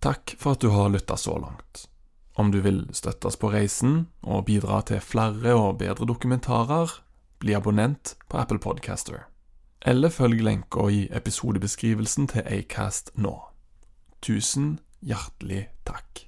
Takk for at du har lytta så langt. Om du vil støtte oss på reisen og bidra til flere og bedre dokumentarer, bli abonnent på Apple Podcaster. Eller følg lenka i episodebeskrivelsen til Acast nå. Tusen hjertelig takk.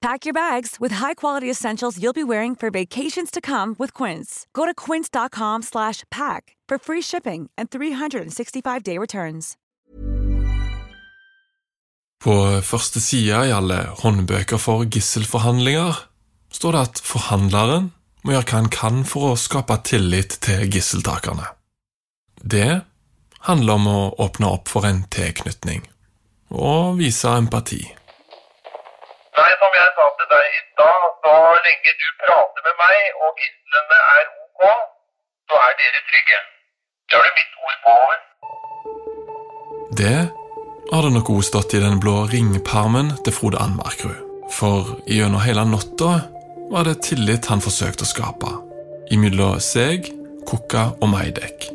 Pack your bags with high-quality essentials you'll be wearing for vacations to come with Quince. Go to quince.com slash pack for free shipping and 365-day returns. På første side i alle håndbøker for gisselforhandlinger står det at forhandleren må gjøre hva han kan for å skape tillit til gisseltakerne. Det handler om å åpne opp for en tilknytning og vise empati. Nei, som jeg sa til deg i stad, så lenge du prater med meg og gislene er ok, så er dere trygge. Det har du mitt ord på. over. Det hadde nok også stått i den blå ringpermen til Frode Anmarkrud. For gjennom hele natta var det tillit han forsøkte å skape. Imellom seg, Kukka og Maidek,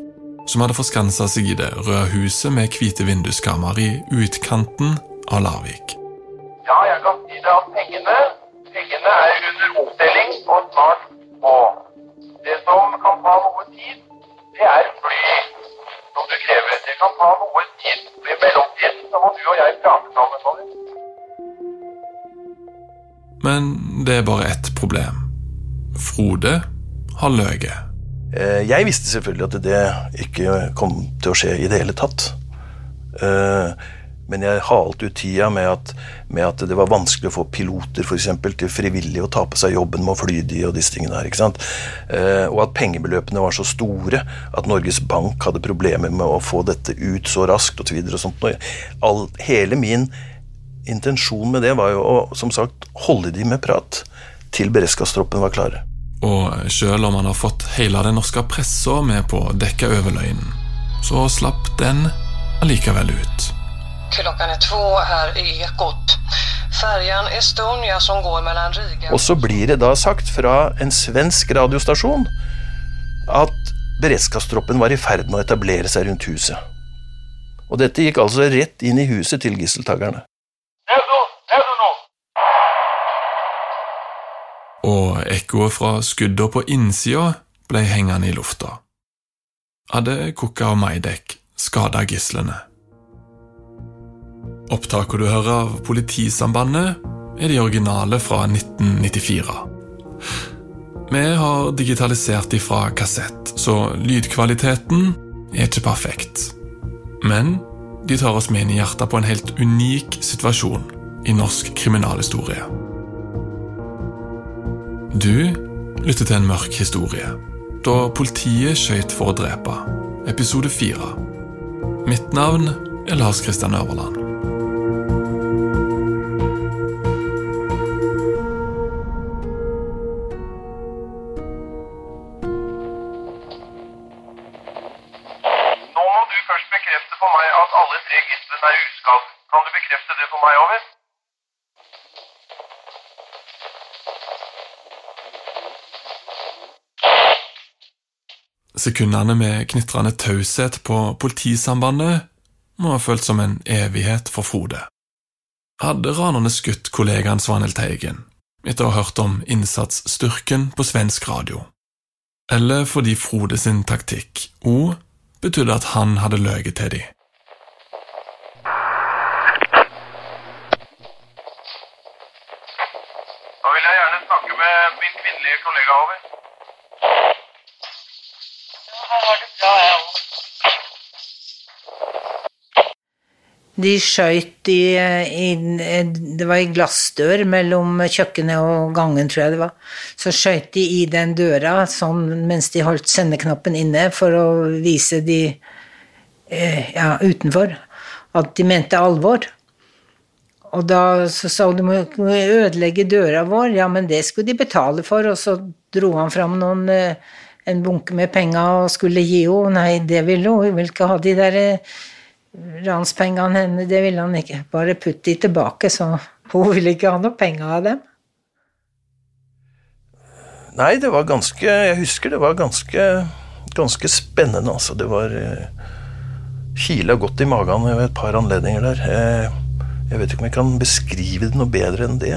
som hadde forskansa seg i det røde huset med hvite vinduskarmer i utkanten av Larvik. Ja, jeg kan si deg at pengene, pengene er under oppdeling og snart på. Det som kan ta noe tid, det er fly som du krever. Det kan ta noe tid. I mellomtiden så må du og jeg prate sammen. Tommy. Men det er bare ett problem. Frode har løyet. Eh, Jeg visste selvfølgelig at det ikke kom til å skje i det hele tatt. Men jeg halte ut tida med at, med at det var vanskelig å få piloter for eksempel, til frivillig å ta på seg jobben med å fly de og disse tingene her. ikke sant? Eh, Og at pengebeløpene var så store at Norges Bank hadde problemer med å få dette ut så raskt og så videre og sånt. Hele min intensjon med det var jo å som sagt, holde de med prat til beredskapstroppen var klare. Og selv om han har fått hele den norske pressa med på å dekke over løgnen, så slapp den allikevel ut. Klockan er två her i Ekot. Färjan Estonia som går mellom Riga Og så blir det da sagt fra en svensk radiostasjon at beredskapstroppen var i ferd med å etablere seg rundt huset. Og dette gikk altså rett inn i huset til gisseltakerne. Og ekkoet fra skuddene på innsida ble hengende i lufta. Hadde Kukka og Maidek skada gislene? Opptaket du hører av Politisambandet, er de originale fra 1994. Vi har digitalisert de fra kassett, så lydkvaliteten er ikke perfekt. Men de tar oss med inn i hjertet på en helt unik situasjon i norsk kriminalhistorie. Du lytter til en mørk historie. Da politiet skøyt for å drepe, episode fire. Mitt navn er Lars Kristian Øverland. Bekrefte det for meg, over? Sekundene med knitrende taushet på politisambandet må ha følt som en evighet for Frode. Hadde ranerne skutt kollegaen Svanhild Teigen etter å ha hørt om innsatsstyrken på svensk radio? Eller fordi Frode sin taktikk òg betydde at han hadde løyet til dem? De skøyt i, i Det var i glassdør mellom kjøkkenet og gangen, tror jeg det var. Så skøyt de i den døra sånn mens de holdt sendeknappen inne for å vise de eh, ja, utenfor at de mente alvor. Og da så sa hun må må ødelegge døra vår. Ja, men det skulle de betale for. Og så dro han fram noen, eh, en bunke med penger og skulle gi henne. Nei, det ville hun. Hun ville ikke ha de der eh, ranspengene henne. Det ville han ikke. Bare putte de tilbake, så hun ville ikke ha noe penger av dem. Nei, det var ganske Jeg husker det var ganske, ganske spennende, altså. Det var eh, Kila godt i magen ved et par anledninger der. Eh, jeg vet ikke om jeg kan beskrive det noe bedre enn det.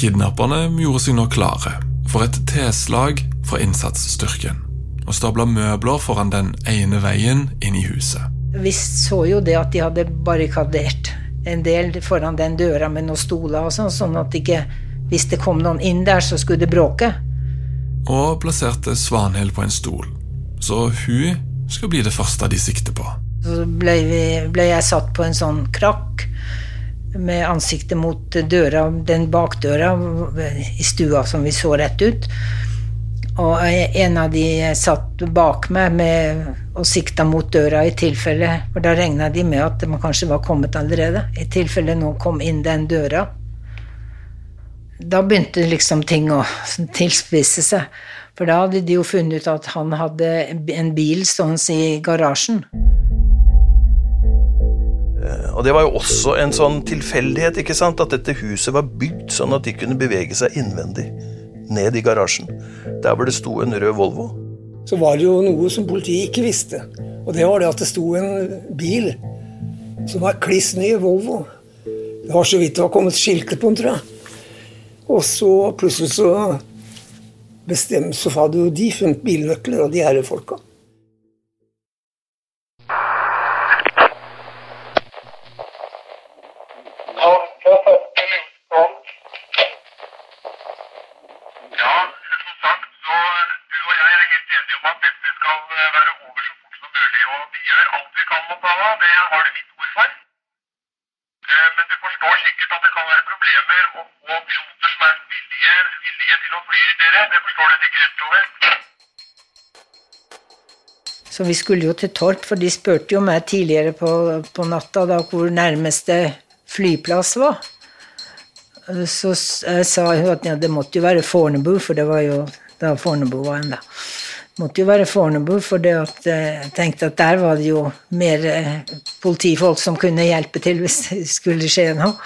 Kidnapperne gjorde seg nå klare for et tilslag fra innsatsstyrken og stabla møbler foran den ene veien inn i huset. Vi så jo det at de hadde barrikadert en del foran den døra med noen stoler og sånn, sånn at ikke hvis det kom noen inn der, så skulle det bråke. Og plasserte Svanhild på en stol, så hun skal bli det første de sikter på. Så ble, vi, ble jeg satt på en sånn krakk med ansiktet mot døra, den bakdøra i stua som vi så rett ut. Og en av de satt bak meg med, og sikta mot døra i tilfelle For da regna de med at man kanskje var kommet allerede. I tilfelle noen kom inn den døra. Da begynte liksom ting å tilspisse seg. For da hadde de jo funnet ut at han hadde en bil stående i garasjen. Og det var jo også en sånn tilfeldighet, ikke sant, at dette huset var bygd sånn at de kunne bevege seg innvendig ned i garasjen. Der hvor det sto en rød Volvo. Så var det jo noe som politiet ikke visste. Og det var det at det sto en bil som var kliss ny Volvo. Det var så vidt det var kommet skilter på den, tror jeg. Og så plutselig så bestemte så hadde jo de funnet bilnøkler, og de herre kan og, å piloter som er villige, villige til å fly dere. Det forstår du sikkert, over. Så vi skulle jo til Torp, for de spurte jo meg tidligere på, på natta da hvor nærmeste flyplass var. Så jeg sa hun at ja, det måtte jo være Fornebu, for det var jo da Fornebu var ennå. Det måtte jo være Fornebu, for at eh, jeg tenkte at der var det jo mer eh, politifolk som kunne hjelpe til hvis det skulle skje noe.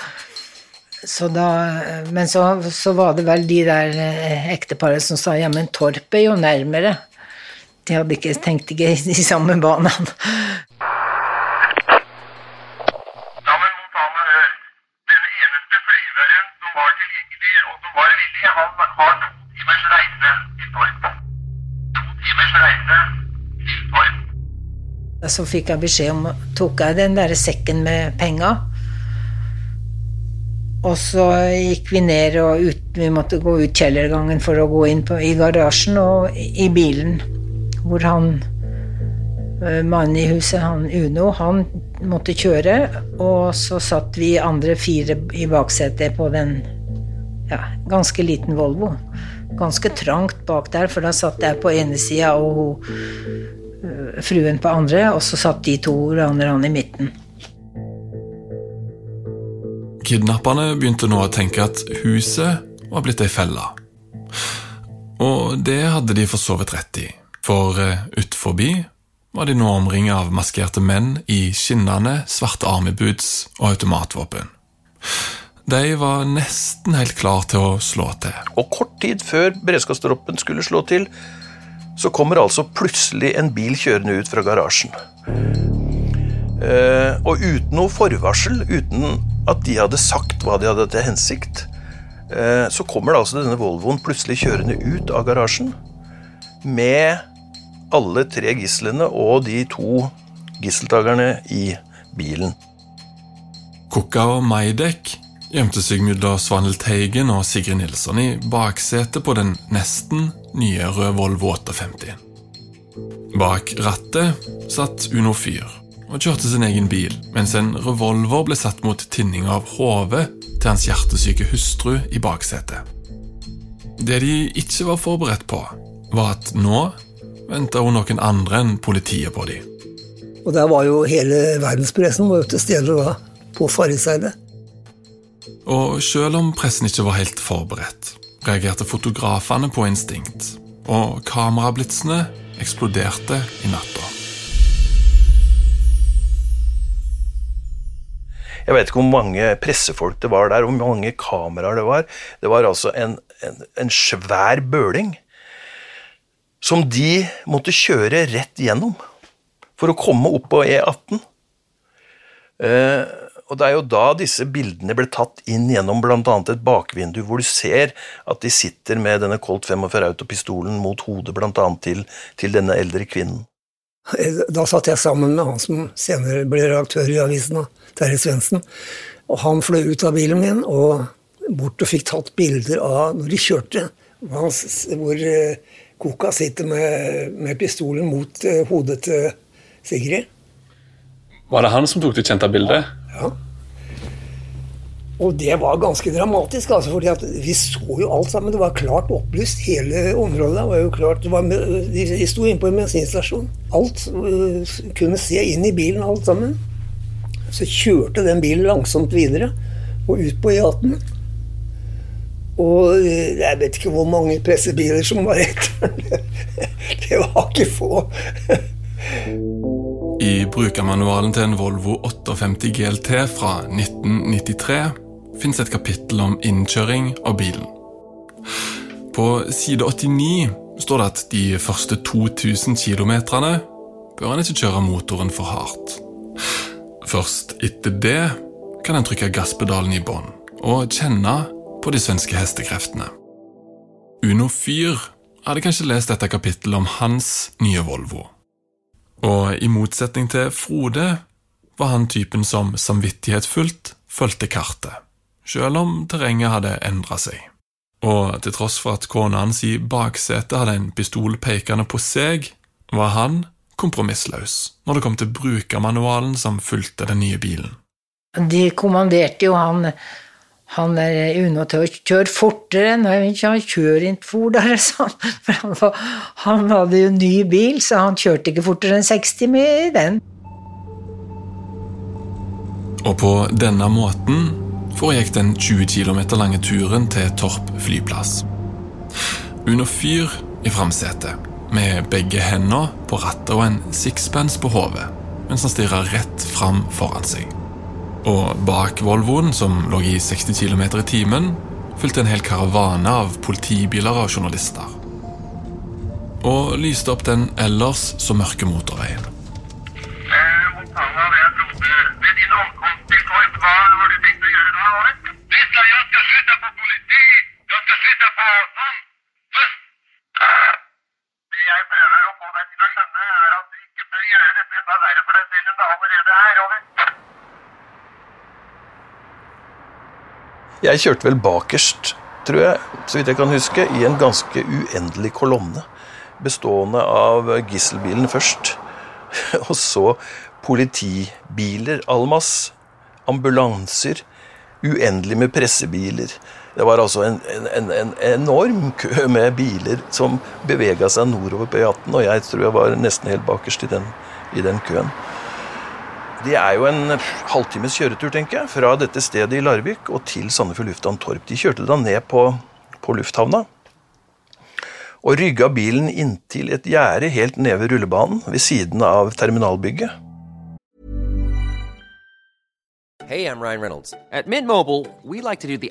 Så da, men så, så var det vel de der eh, ekteparet som sa ja, men Torp er jo nærmere. De hadde ikke tenkt ikke i de samme banene. Så fikk jeg beskjed om tok jeg den der sekken med penger. Og så gikk vi ned og ut, vi måtte gå ut kjellergangen for å gå inn på, i garasjen og i bilen. Hvor han eh, mannen i huset, han Uno, han måtte kjøre. Og så satt vi andre fire i baksetet på den ja, ganske liten Volvo. ganske trangt bak der, for da satt jeg på ene sida og hun, øh, fruen på andre, og så satt de to ranerne i midten. Kidnapperne begynte nå å tenke at huset var blitt ei felle. Og det hadde de for så vidt rett i, for uh, utforbi var de nå omringet av maskerte menn i skinnende, svarte armeboots og automatvåpen. De var nesten helt klar til å slå til. Og kort tid før beredskapstroppen skulle slå til, så kommer altså plutselig en bil kjørende ut fra garasjen. Eh, og uten noe forvarsel, uten at de hadde sagt hva de hadde til hensikt, eh, så kommer da altså denne Volvoen plutselig kjørende ut av garasjen med alle tre gislene og de to gisseltakerne i bilen. Kukka og Maidek gjemte seg mellom Svanhild Teigen og Sigrid Nilsson i baksetet på den nesten nye røde Volvo 850. Bak rattet satt Uno Fyr og kjørte sin egen bil, mens en revolver ble satt mot tinning av hodet til hans hjertesyke hustru i baksetet. Det de ikke var forberedt på, var at nå venta hun noen andre enn politiet på dem. Og der var jo hele verdenspressen var jo til stede da, på Farriseidet. Og selv om pressen ikke var helt forberedt, reagerte fotografene på instinkt, og kamerablitsene eksploderte i natta. Jeg vet ikke hvor mange pressefolk det var der, hvor mange kameraer det var. Det var altså en, en, en svær bøling som de måtte kjøre rett gjennom for å komme opp på E18. Eh, og det er jo da disse bildene ble tatt inn gjennom bl.a. et bakvindu, hvor du ser at de sitter med denne Colt 45 Auto-pistolen mot hodet bl.a. Til, til denne eldre kvinnen. Da satt jeg sammen med han som senere ble redaktør i avisen, Terje Svendsen. Og han fløy ut av bilen min og bort og fikk tatt bilder av når de kjørte, hvor eh, Koka sitter med, med pistolen mot uh, hodet til Sigrid. Var det han som tok det kjente bildet? Ja. Og det var ganske dramatisk, altså, fordi vi så jo alt sammen. Det var klart opplyst. Hele området var jo klart. Var med, de, sto inne på en bensinstasjon. Alt kunne se inn i bilen, alt sammen. Så kjørte den bilen langsomt videre og ut på E18. Og eh, jeg vet ikke hvor mange pressebiler som var etter. Det var ikke få. I brukermanualen til en Volvo 58 GLT fra 1993 fins et kapittel om innkjøring av bilen. På side 89 står det at de første 2000 km bør en ikke kjøre motoren for hardt. Først etter det kan en trykke gasspedalen i bånn og kjenne på de svenske hestekreftene. Uno Fyr hadde kanskje lest dette kapittelet om hans nye Volvo. Og i motsetning til Frode var han typen som samvittighetsfullt fulgte kartet, selv om terrenget hadde endra seg. Og til tross for at kona hans i baksetet hadde en pistol pekende på seg, var han kompromissløs når det kom til brukermanualen som fulgte den nye bilen. De kommanderte jo han han er unna til å kjøre fortere. Nei, han kjører ikke fortere, sa han. For han, var, han, hadde jo ny bil, så han kjørte ikke fortere enn 60 med den. Og på denne måten foregikk den 20 km lange turen til Torp flyplass. Under fyr i framsetet, med begge hendene på rattet og en sixpence på hodet, mens han stirra rett fram foran seg. Og bak Volvoen, som lå i 60 km i timen, fulgte en hel karavane av politibiler og journalister. Og lyste opp den ellers så mørke motorveien. Jeg prøver å få deg til å skjønne er at du ikke bør gjøre dette enda verre for deg selv enn det allerede er. Over. Jeg kjørte vel bakerst, tror jeg, så vidt jeg kan huske, i en ganske uendelig kolonne. Bestående av gisselbilen først, og så politibiler, almas, ambulanser, uendelig med pressebiler, Det var altså en, en, en enorm kø med biler som bevega seg nordover på E18, og jeg tror jeg var nesten helt bakerst i den, i den køen. Det er jo en halvtimes kjøretur, tenker jeg, fra dette stedet i Larvik og til Sandefjord lufthavn Torp. De kjørte da ned på, på lufthavna og rygga bilen inntil et gjerde helt nede ved rullebanen ved siden av terminalbygget. Hey, I'm Ryan Reynolds. At Mint Mobile, we like to do the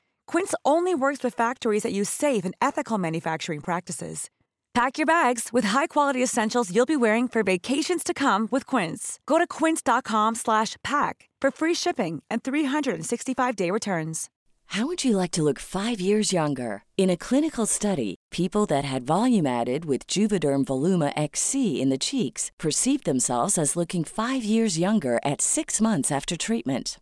Quince only works with factories that use safe and ethical manufacturing practices. Pack your bags with high-quality essentials you'll be wearing for vacations to come with Quince. Go to quince.com/pack for free shipping and 365-day returns. How would you like to look 5 years younger? In a clinical study, people that had volume added with Juvederm Voluma XC in the cheeks perceived themselves as looking 5 years younger at 6 months after treatment.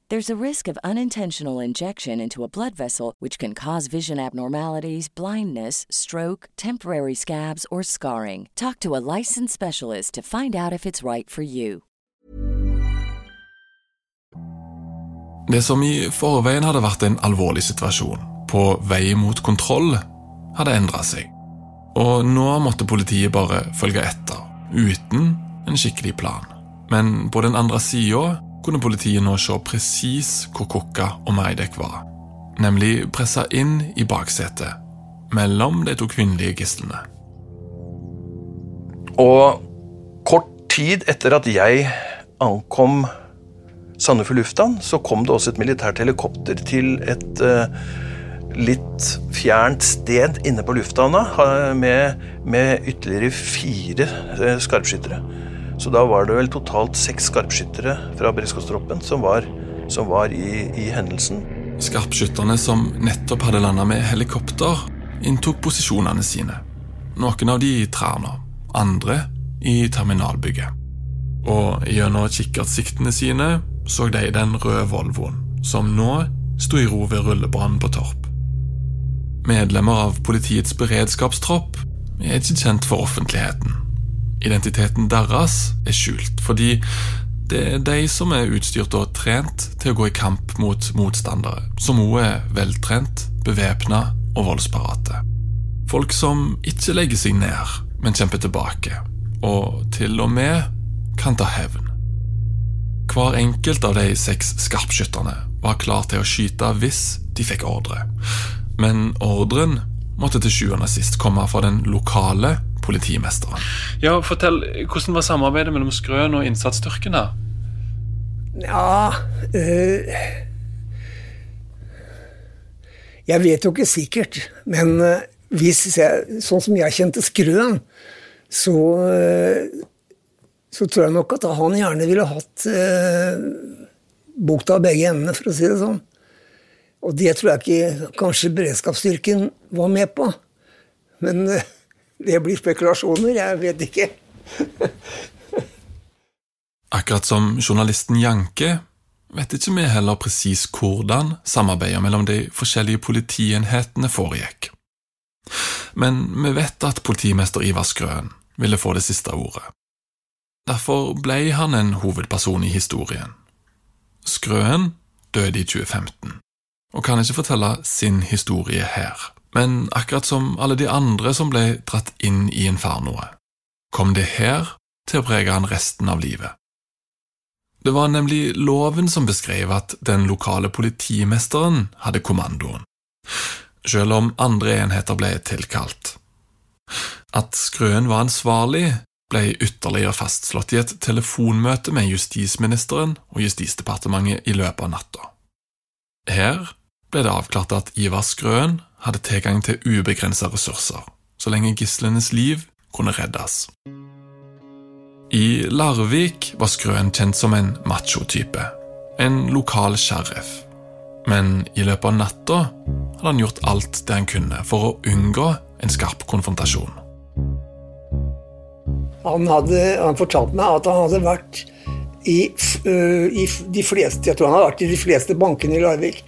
There's a risk of unintentional injection into a blood vessel, which can cause vision abnormalities, blindness, stroke, temporary scabs, or scarring. Talk to a licensed specialist to find out if it's right for you. Det som i forveien hadde vært en alvorlig situasjon, på vei mot kontroll, hadde endra seg. Og nå måtte politiet bare følge etter, uten en skikkelig plan. Men på den andre sida kunne politiet nå se presis hvor Kokka og Meidek var. Nemlig pressa inn i baksetet, mellom de to kvinnelige gislene. Og kort tid etter at jeg ankom Sandefjord lufthavn, så kom det også et militært helikopter til et uh, litt fjernt sted inne på lufthavna med, med ytterligere fire uh, skarpskyttere. Så da var det vel totalt seks skarpskyttere fra beredskapstroppen som var, som var i, i hendelsen. Skarpskytterne som nettopp hadde landa med helikopter, inntok posisjonene sine. Noen av de i trærne, andre i terminalbygget. Og gjennom kikkertsiktene sine så de den røde Volvoen, som nå sto i ro ved rullebanen på Torp. Medlemmer av politiets beredskapstropp er ikke kjent for offentligheten. Identiteten deres er skjult, fordi det er de som er utstyrt og trent til å gå i kamp mot motstandere, som òg er veltrent, bevæpna og voldsparate. Folk som ikke legger seg ned, men kjemper tilbake, og til og med kan ta hevn. Hver enkelt av de seks skarpskytterne var klar til å skyte hvis de fikk ordre, men ordren måtte til sjuende og sist komme fra den lokale politimesteren. Ja, Fortell, Hvordan var samarbeidet mellom Skrøn og innsatsstyrken her? Ja øh, Jeg vet jo ikke sikkert, men eh, hvis jeg, sånn som jeg kjente Skrøen, så, eh, så tror jeg nok at han gjerne ville hatt eh, bukta av begge endene, for å si det sånn. Og det tror jeg ikke kanskje beredskapsstyrken var med på. Men eh, det blir spekulasjoner, jeg vet ikke. Akkurat som journalisten Janke vet ikke vi heller presis hvordan samarbeidet mellom de forskjellige politienhetene foregikk. Men vi vet at politimester Ivar Skrøen ville få det siste ordet. Derfor ble han en hovedperson i historien. Skrøen døde i 2015, og kan ikke fortelle sin historie her, men akkurat som alle de andre som ble dratt inn i infernoet, kom det her til å prege han resten av livet. Det var nemlig loven som beskrev at den lokale politimesteren hadde kommandoen, selv om andre enheter ble tilkalt. At Skrøen var ansvarlig, ble ytterligere fastslått i et telefonmøte med justisministeren og Justisdepartementet i løpet av natta. Her ble det avklart at Ivar Skrøen hadde tilgang til ubegrensa ressurser, så lenge gislenes liv kunne reddes. I Larvik var Skrøen kjent som en macho-type, en lokal sheriff. Men i løpet av natta hadde han gjort alt det han kunne for å unngå en skarp konfrontasjon. Han, hadde, han fortalte meg at han hadde vært i, i, de fleste Jeg tror han hadde vært i de fleste bankene i Larvik.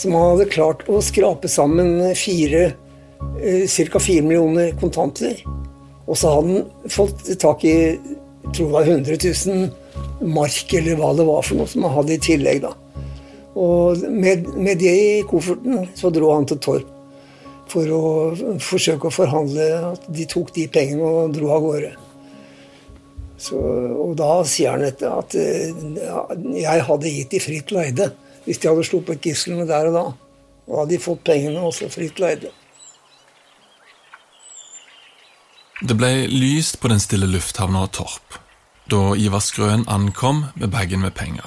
Som hadde klart å skrape sammen fire ca. fire millioner kontanter. Og så hadde han fått tak i jeg tror var 100 000 mark eller hva det var for noe som han hadde i tillegg. da. Og med, med det i kofferten så dro han til Torp for å forsøke å forhandle at de tok de pengene og dro av gårde. Så, og da sier han etter at ja, jeg hadde gitt de fritt leide hvis de hadde sluppet gislene der og da. Da hadde de fått pengene også fritt leide. Det ble lyst på den stille lufthavna Torp da Ivar Skrøen ankom med bagen med penger.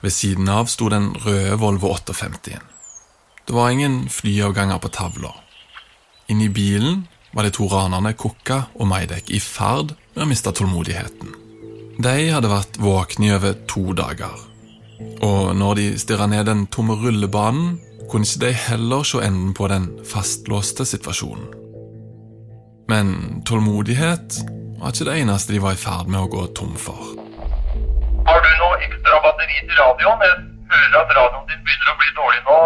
Ved siden av sto den røde Volvo 58-en. Det var ingen flyavganger på tavla. Inni bilen var de to ranerne Kukka og Maidek i ferd med å miste tålmodigheten. De hadde vært våkne i over to dager. Og når de stirra ned den tomme rullebanen, kunne ikke de heller se enden på den fastlåste situasjonen. Men tålmodighet var ikke det eneste de var i ferd med å gå tom for. Har du noe ekstra batteri til radioen? Jeg hører at radioen din begynner å bli dårlig nå.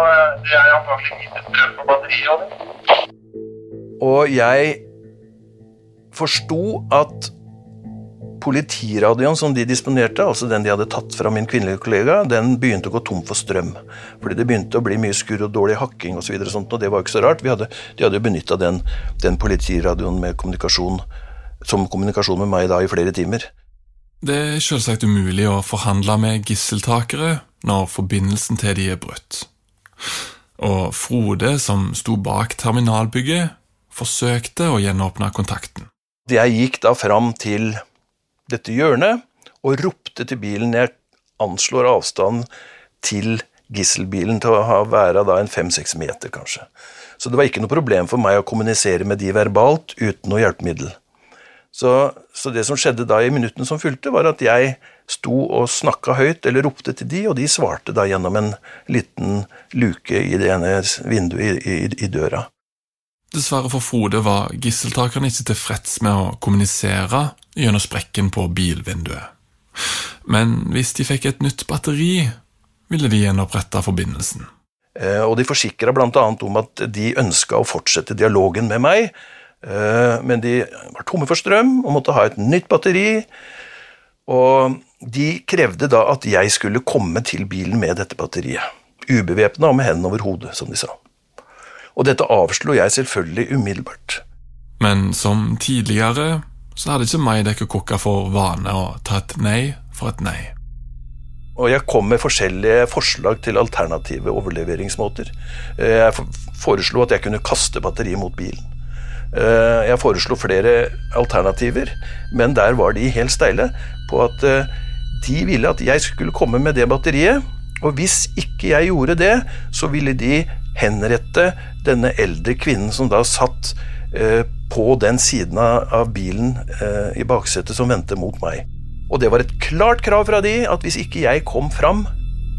Det er antagelig lite strøm på batteriet. Og jeg forsto at politiradioen som de disponerte, altså den de hadde tatt fra min kvinnelige kollega, den begynte å gå tom for strøm. Fordi det begynte å bli mye skurr og dårlig hakking osv. Og, sånt, og det var ikke så rart. Hadde, de hadde jo benytta den, den politiradioen med kommunikasjon som kommunikasjon med meg da i flere timer. Det er selvsagt umulig å forhandle med gisseltakere når forbindelsen til de er brutt. Og Frode, som sto bak terminalbygget, forsøkte å gjenåpne kontakten. Jeg gikk da fram til dette hjørnet og ropte til bilen. Jeg anslår avstanden til gisselbilen til å være da en fem-seks meter, kanskje. Så det var ikke noe problem for meg å kommunisere med de verbalt uten noe hjelpemiddel. Så, så, det som skjedde da i minuttene som fulgte, var at jeg sto og snakka høyt, eller ropte til de, og de svarte da gjennom en liten luke i det ene vinduet i, i, i døra. Dessverre for Frode var gisseltakerne ikke tilfreds med å kommunisere gjennom sprekken på bilvinduet. Men hvis de fikk et nytt batteri, ville de gjenopprette forbindelsen. Eh, og de forsikra bl.a. om at de ønska å fortsette dialogen med meg, Eh, men de var tomme for strøm og måtte ha et nytt batteri. Og de krevde da at jeg skulle komme til bilen med dette batteriet. Ubevæpna og med hendene over hodet, som de sa. Og dette avslo jeg selvfølgelig umiddelbart. Men som tidligere så hadde ikke Maidek og Kokka for vane å ta et nei for et nei. Og jeg kom med forskjellige forslag til alternative overleveringsmåter. Eh, jeg foreslo at jeg kunne kaste batteriet mot bilen. Eh, jeg foreslo flere alternativer, men der var de helt steile på at eh, de ville at jeg skulle komme med det batteriet. Og hvis ikke jeg gjorde det, så ville de henrette denne eldre kvinnen som da satt på den siden av, bilen eh, i baksetet som vendte mot meg. Og det var et klart krav fra de at hvis ikke jeg kom fram,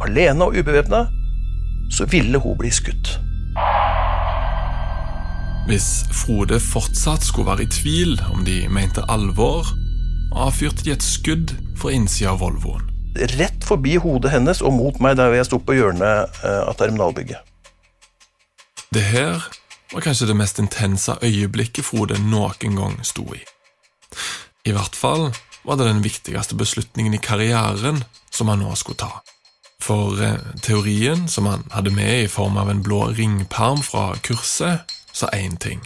alene og ubevæpna, så ville hun bli skutt. Hvis Frode fortsatt skulle være i tvil om de mente alvor, avfyrte de et skudd fra innsida av Volvoen. Rett forbi hodet hennes og mot meg der jeg sto på hjørnet eh, av terminalbygget. Det her var kanskje det mest intense øyeblikket Frode noen gang sto i. I hvert fall var det den viktigste beslutningen i karrieren som han nå skulle ta. For eh, teorien som han hadde med i form av en blå ringperm fra kurset, sa én ting.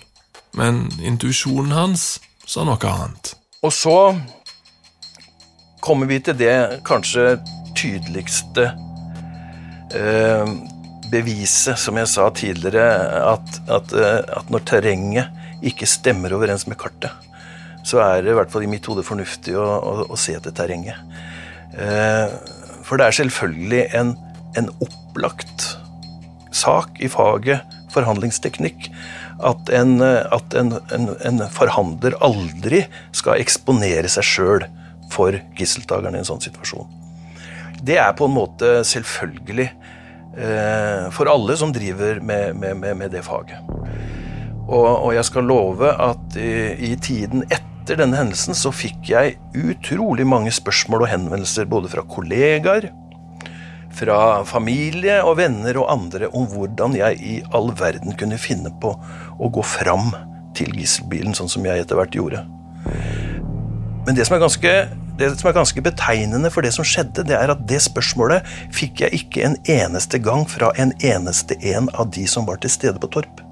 Men intuisjonen hans sa noe annet. Og så kommer vi til det kanskje tydeligste eh, beviset, som jeg sa tidligere, at, at, eh, at, når terrenget ikke stemmer overens med kartet, så er det i hvert fall i mitt hode fornuftig å, å, å se etter terrenget. Eh, for det er selvfølgelig en, en opplagt sak i faget forhandlingsteknikk at en, at en, en, en forhandler aldri skal eksponere seg sjøl for gisseltakerne i en sånn situasjon. Det er på en måte selvfølgelig for alle som driver med, med, med, med det faget. Og, og, jeg skal love at i, i tiden etter denne hendelsen så fikk jeg utrolig mange spørsmål og henvendelser både fra kollegaer, fra familie og venner og andre om hvordan jeg i all verden kunne finne på å gå fram til gisselbilen, sånn som jeg etter hvert gjorde. Men det som, er ganske, det som er ganske betegnende for det som skjedde, det er at det spørsmålet fikk jeg ikke en eneste gang fra en eneste en av de som var til stede på Torp.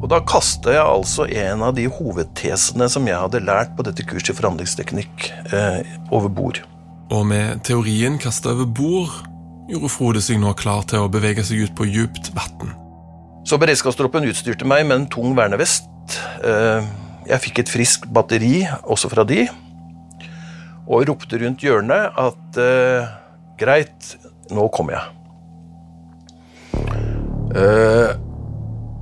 Og da kasta jeg altså en av de hovedtesene som jeg hadde lært på dette kurset i forhandlingsteknikk, eh, over bord. Og med teorien kasta over bord gjorde Frode seg nå klar til å bevege seg ut på djupt vann. Så beredskapstroppen utstyrte meg med en tung vernevest. Eh, jeg fikk et friskt batteri også fra de, og ropte rundt hjørnet at uh, greit, nå kommer jeg. Uh,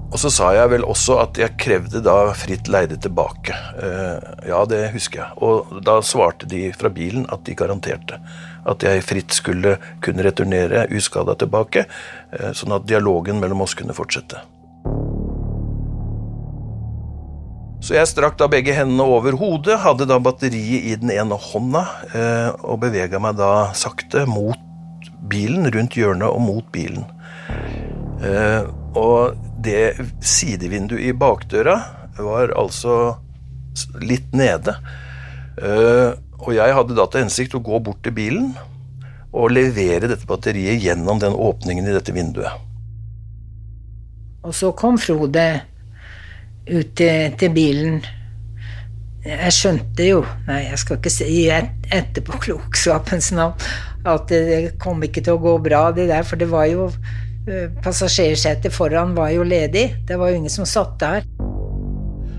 og så sa jeg vel også at jeg krevde da fritt leide tilbake. Uh, ja, det husker jeg. Og da svarte de fra bilen at de garanterte at jeg fritt skulle kunne returnere uskada tilbake, sånn at dialogen mellom oss kunne fortsette. Så jeg strakk da begge hendene over hodet, hadde da batteriet i den ene hånda eh, og bevega meg da sakte mot bilen, rundt hjørnet og mot bilen. Eh, og det sidevinduet i bakdøra var altså litt nede. Eh, og jeg hadde da til hensikt å gå bort til bilen og levere dette batteriet gjennom den åpningen i dette vinduet. Og så kom Frode ut til, til, bilen. Jeg skjønte jo, nei, jeg skal ikke si et, etterpåklokskapens navn, at det kom ikke til å gå bra, det der, for det var jo eh, Passasjersetet foran var jo ledig. Det var jo ingen som satt der.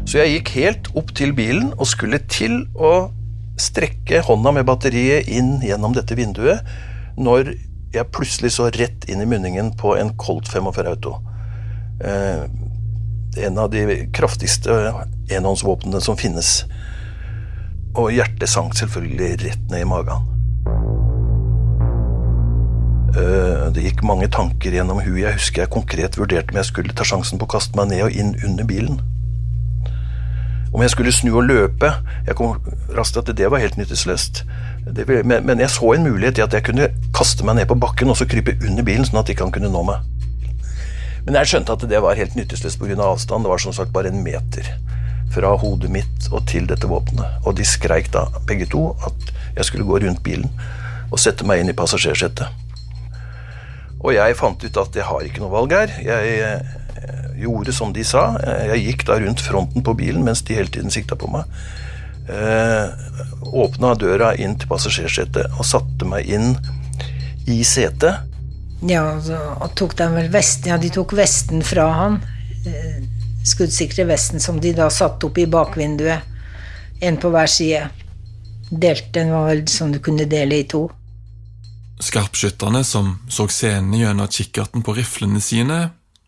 Så jeg gikk helt opp til bilen og skulle til å strekke hånda med batteriet inn gjennom dette vinduet, når jeg plutselig så rett inn i munningen på en Colt 45 Auto. En av de kraftigste enhåndsvåpnene som finnes. Og hjertet sank selvfølgelig rett ned i magen. Eh, det gikk mange tanker gjennom huet. Jeg husker jeg konkret vurderte om jeg skulle ta sjansen på å kaste meg ned og inn under bilen. Om jeg skulle snu og løpe. Jeg kom raskt til at det var helt nytteløst. Men jeg så en mulighet i at jeg kunne kaste meg ned på bakken og så krype under bilen, sånn at ikke han kunne nå meg. Men jeg skjønte at det var helt nytteløst pga. Av avstand. Det var som sagt bare en meter fra hodet mitt og til dette våpenet. Og de skreik da, begge to, at jeg skulle gå rundt bilen og sette meg inn i passasjersetet. Og jeg fant ut at jeg har ikke noe valg her. Jeg eh, gjorde som de sa. Jeg gikk da rundt fronten på bilen mens de hele tiden sikta på meg. Eh, Åpna døra inn til passasjersetet og satte meg inn i setet. Ja, og tok de vel vesten Ja, de tok vesten fra han. Eh, skuddsikre vesten som de da satte opp i bakvinduet. En på hver side. Delte den var vel sånn du kunne dele i to. Skarpskytterne som så scenen gjennom kikkerten på riflene sine,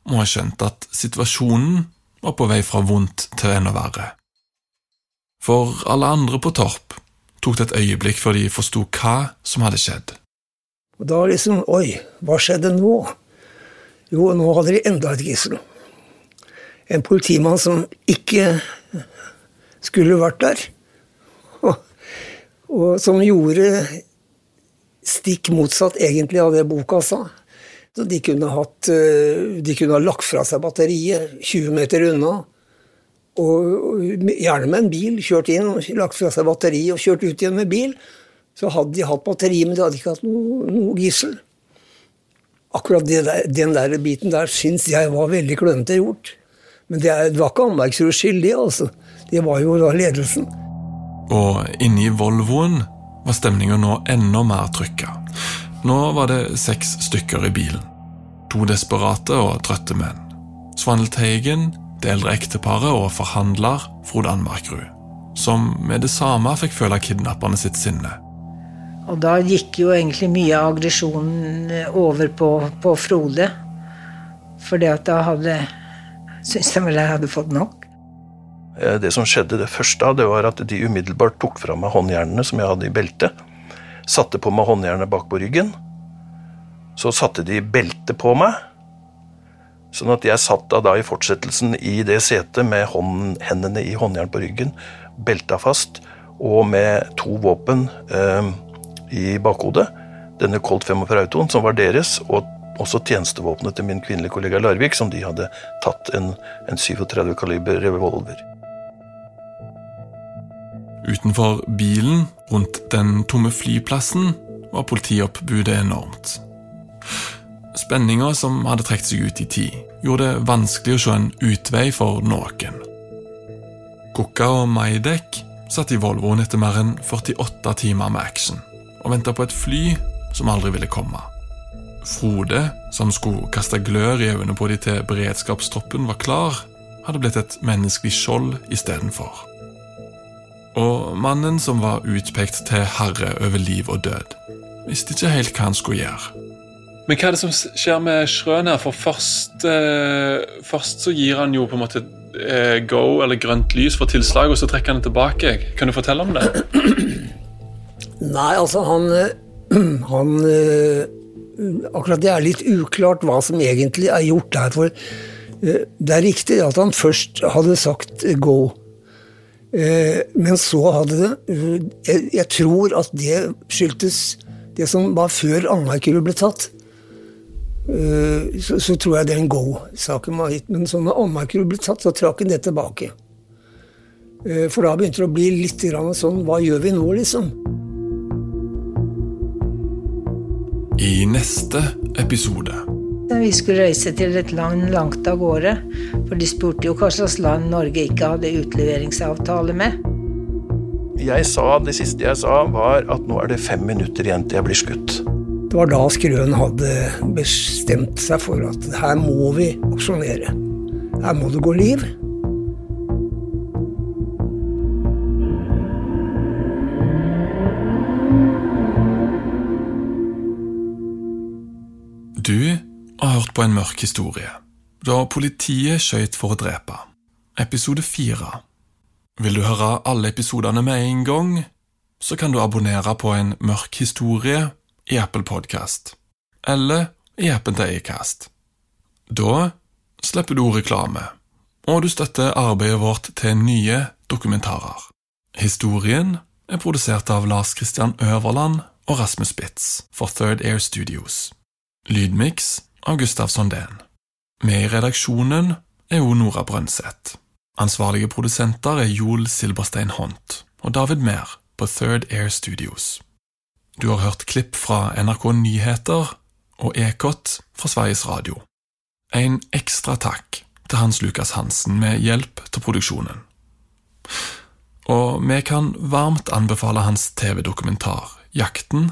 må ha skjønt at situasjonen var på vei fra vondt til enda verre. For alle andre på Torp tok det et øyeblikk før de forsto hva som hadde skjedd. Og da liksom Oi, hva skjedde nå? Jo, nå hadde de enda et gissel. En politimann som ikke skulle vært der. Og, og som gjorde stikk motsatt egentlig av det boka sa. Så de kunne, hatt, eh, de kunne ha lagt fra seg batteriet 20 meter unna. Og gjerne med en bil. Kjørt inn, lagt fra seg batteriet og kjørt ut igjen med bil. Så hadde de hatt batteri, men de hadde ikke hatt noe, noe gissel. Akkurat der, den der biten der syns jeg var veldig klønete gjort. Men det, det var ikke Anmerksrud skyld, det. altså. Det var jo da ledelsen. Og inni Volvoen var stemninga nå enda mer trykka. Nå var det seks stykker i bilen. To desperate og trøtte menn. Svanhild Teigen, det eldre ekteparet og forhandler Frode Anmarkrud. Som med det samme fikk føle kidnapperne sitt sinne. Og da gikk jo egentlig mye av aggresjonen over på, på Frode. Fordi da hadde syntes jeg vel jeg hadde fått nok. Eh, det som skjedde det første, det var at de umiddelbart tok fra meg håndjernene som jeg hadde i beltet. Satte på meg håndjernet bak på ryggen. Så satte de beltet på meg. Sånn at jeg satt da, da i fortsettelsen i det setet med hånd, hendene i håndjern på ryggen, belta fast, og med to våpen eh, i bakhodet. Denne Colt 45 Autoen, som var deres, og også tjenestevåpenet til min kvinnelige kollega Larvik, som de hadde tatt en, en 37 kaliber revolver. Utenfor bilen, rundt den tomme flyplassen, var politioppbudet enormt. Spenninga som hadde trukket seg ut i tid, gjorde det vanskelig å se en utvei for noen. Kukka og Maidek satt i Volvoen etter mer enn 48 timer med action og venta på et fly som aldri ville komme. Frode, som skulle kaste glør i øynene på de til beredskapstroppen var klar, hadde blitt et menneskelig skjold istedenfor. Og mannen som var utpekt til herre over liv og død, visste ikke helt hva han skulle gjøre. Men hva er det som skjer med Schrøner? For først, eh, først så gir han jo på en måte eh, go, eller grønt lys for tilslag, og så trekker han det tilbake. Kan du fortelle om det? Nei, altså han, han eh, akkurat det er litt uklart hva som egentlig er gjort der. For eh, det er riktig at han først hadde sagt gå. Eh, men så hadde det Jeg tror at det skyldtes det som var før Anmarkerud ble tatt. Så, så, tror jeg det er en go-saken var gitt. Men så når Anmarkerud ble tatt, så trakk han det tilbake. For da begynte det å bli litt sånn Hva gjør vi nå, liksom? I neste episode. Vi skulle reise til et land langt av gårde, for de spurte jo hva slags land Norge ikke hadde utleveringsavtale med. Jeg sa, Det siste jeg sa, var at nå er det fem minutter igjen til jeg blir skutt. Det var da Skrøen hadde bestemt seg for at her må vi aksjonere. Her må det gå liv. Har hørt på en mørk historie, da politiet skøyt for å drepe. Episode fire. Vil du høre alle episodene med en gang, så kan du abonnere på En mørk historie i Apple Podcast, eller i appen til Acast. Da slipper du reklame, og du støtter arbeidet vårt til nye dokumentarer. Historien er produsert av Lars Christian Øverland og Rasmus Spitz for Third Air Studios. Lydmiks av Gustav Sondén. Med i redaksjonen er hun Nora Brøndseth. Ansvarlige produsenter er Joel Silberstein Hont og David Mehr på Third Air Studios. Du har hørt klipp fra NRK Nyheter og Ekot fra Sveriges Radio. En ekstra takk til Hans Lukas Hansen med hjelp til produksjonen. Og vi kan varmt anbefale hans TV-dokumentar Jakten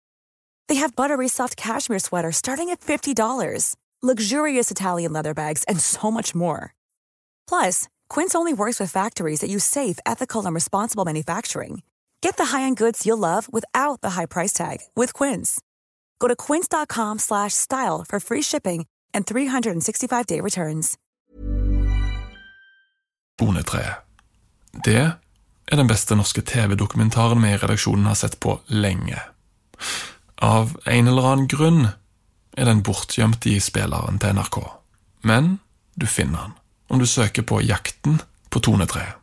They have buttery soft cashmere sweaters starting at $50, luxurious Italian leather bags, and so much more. Plus, Quince only works with factories that use safe, ethical, and responsible manufacturing. Get the high-end goods you'll love without the high price tag with Quince. Go to quince.com slash style for free shipping and 365-day returns. Bonetreet. Det er den beste norske TV-dokumentaren vi i har sett på lenge. Av en eller annen grunn er den bortgjemt i spilleren til NRK. Men du finner den om du søker på Jakten på tonetreet.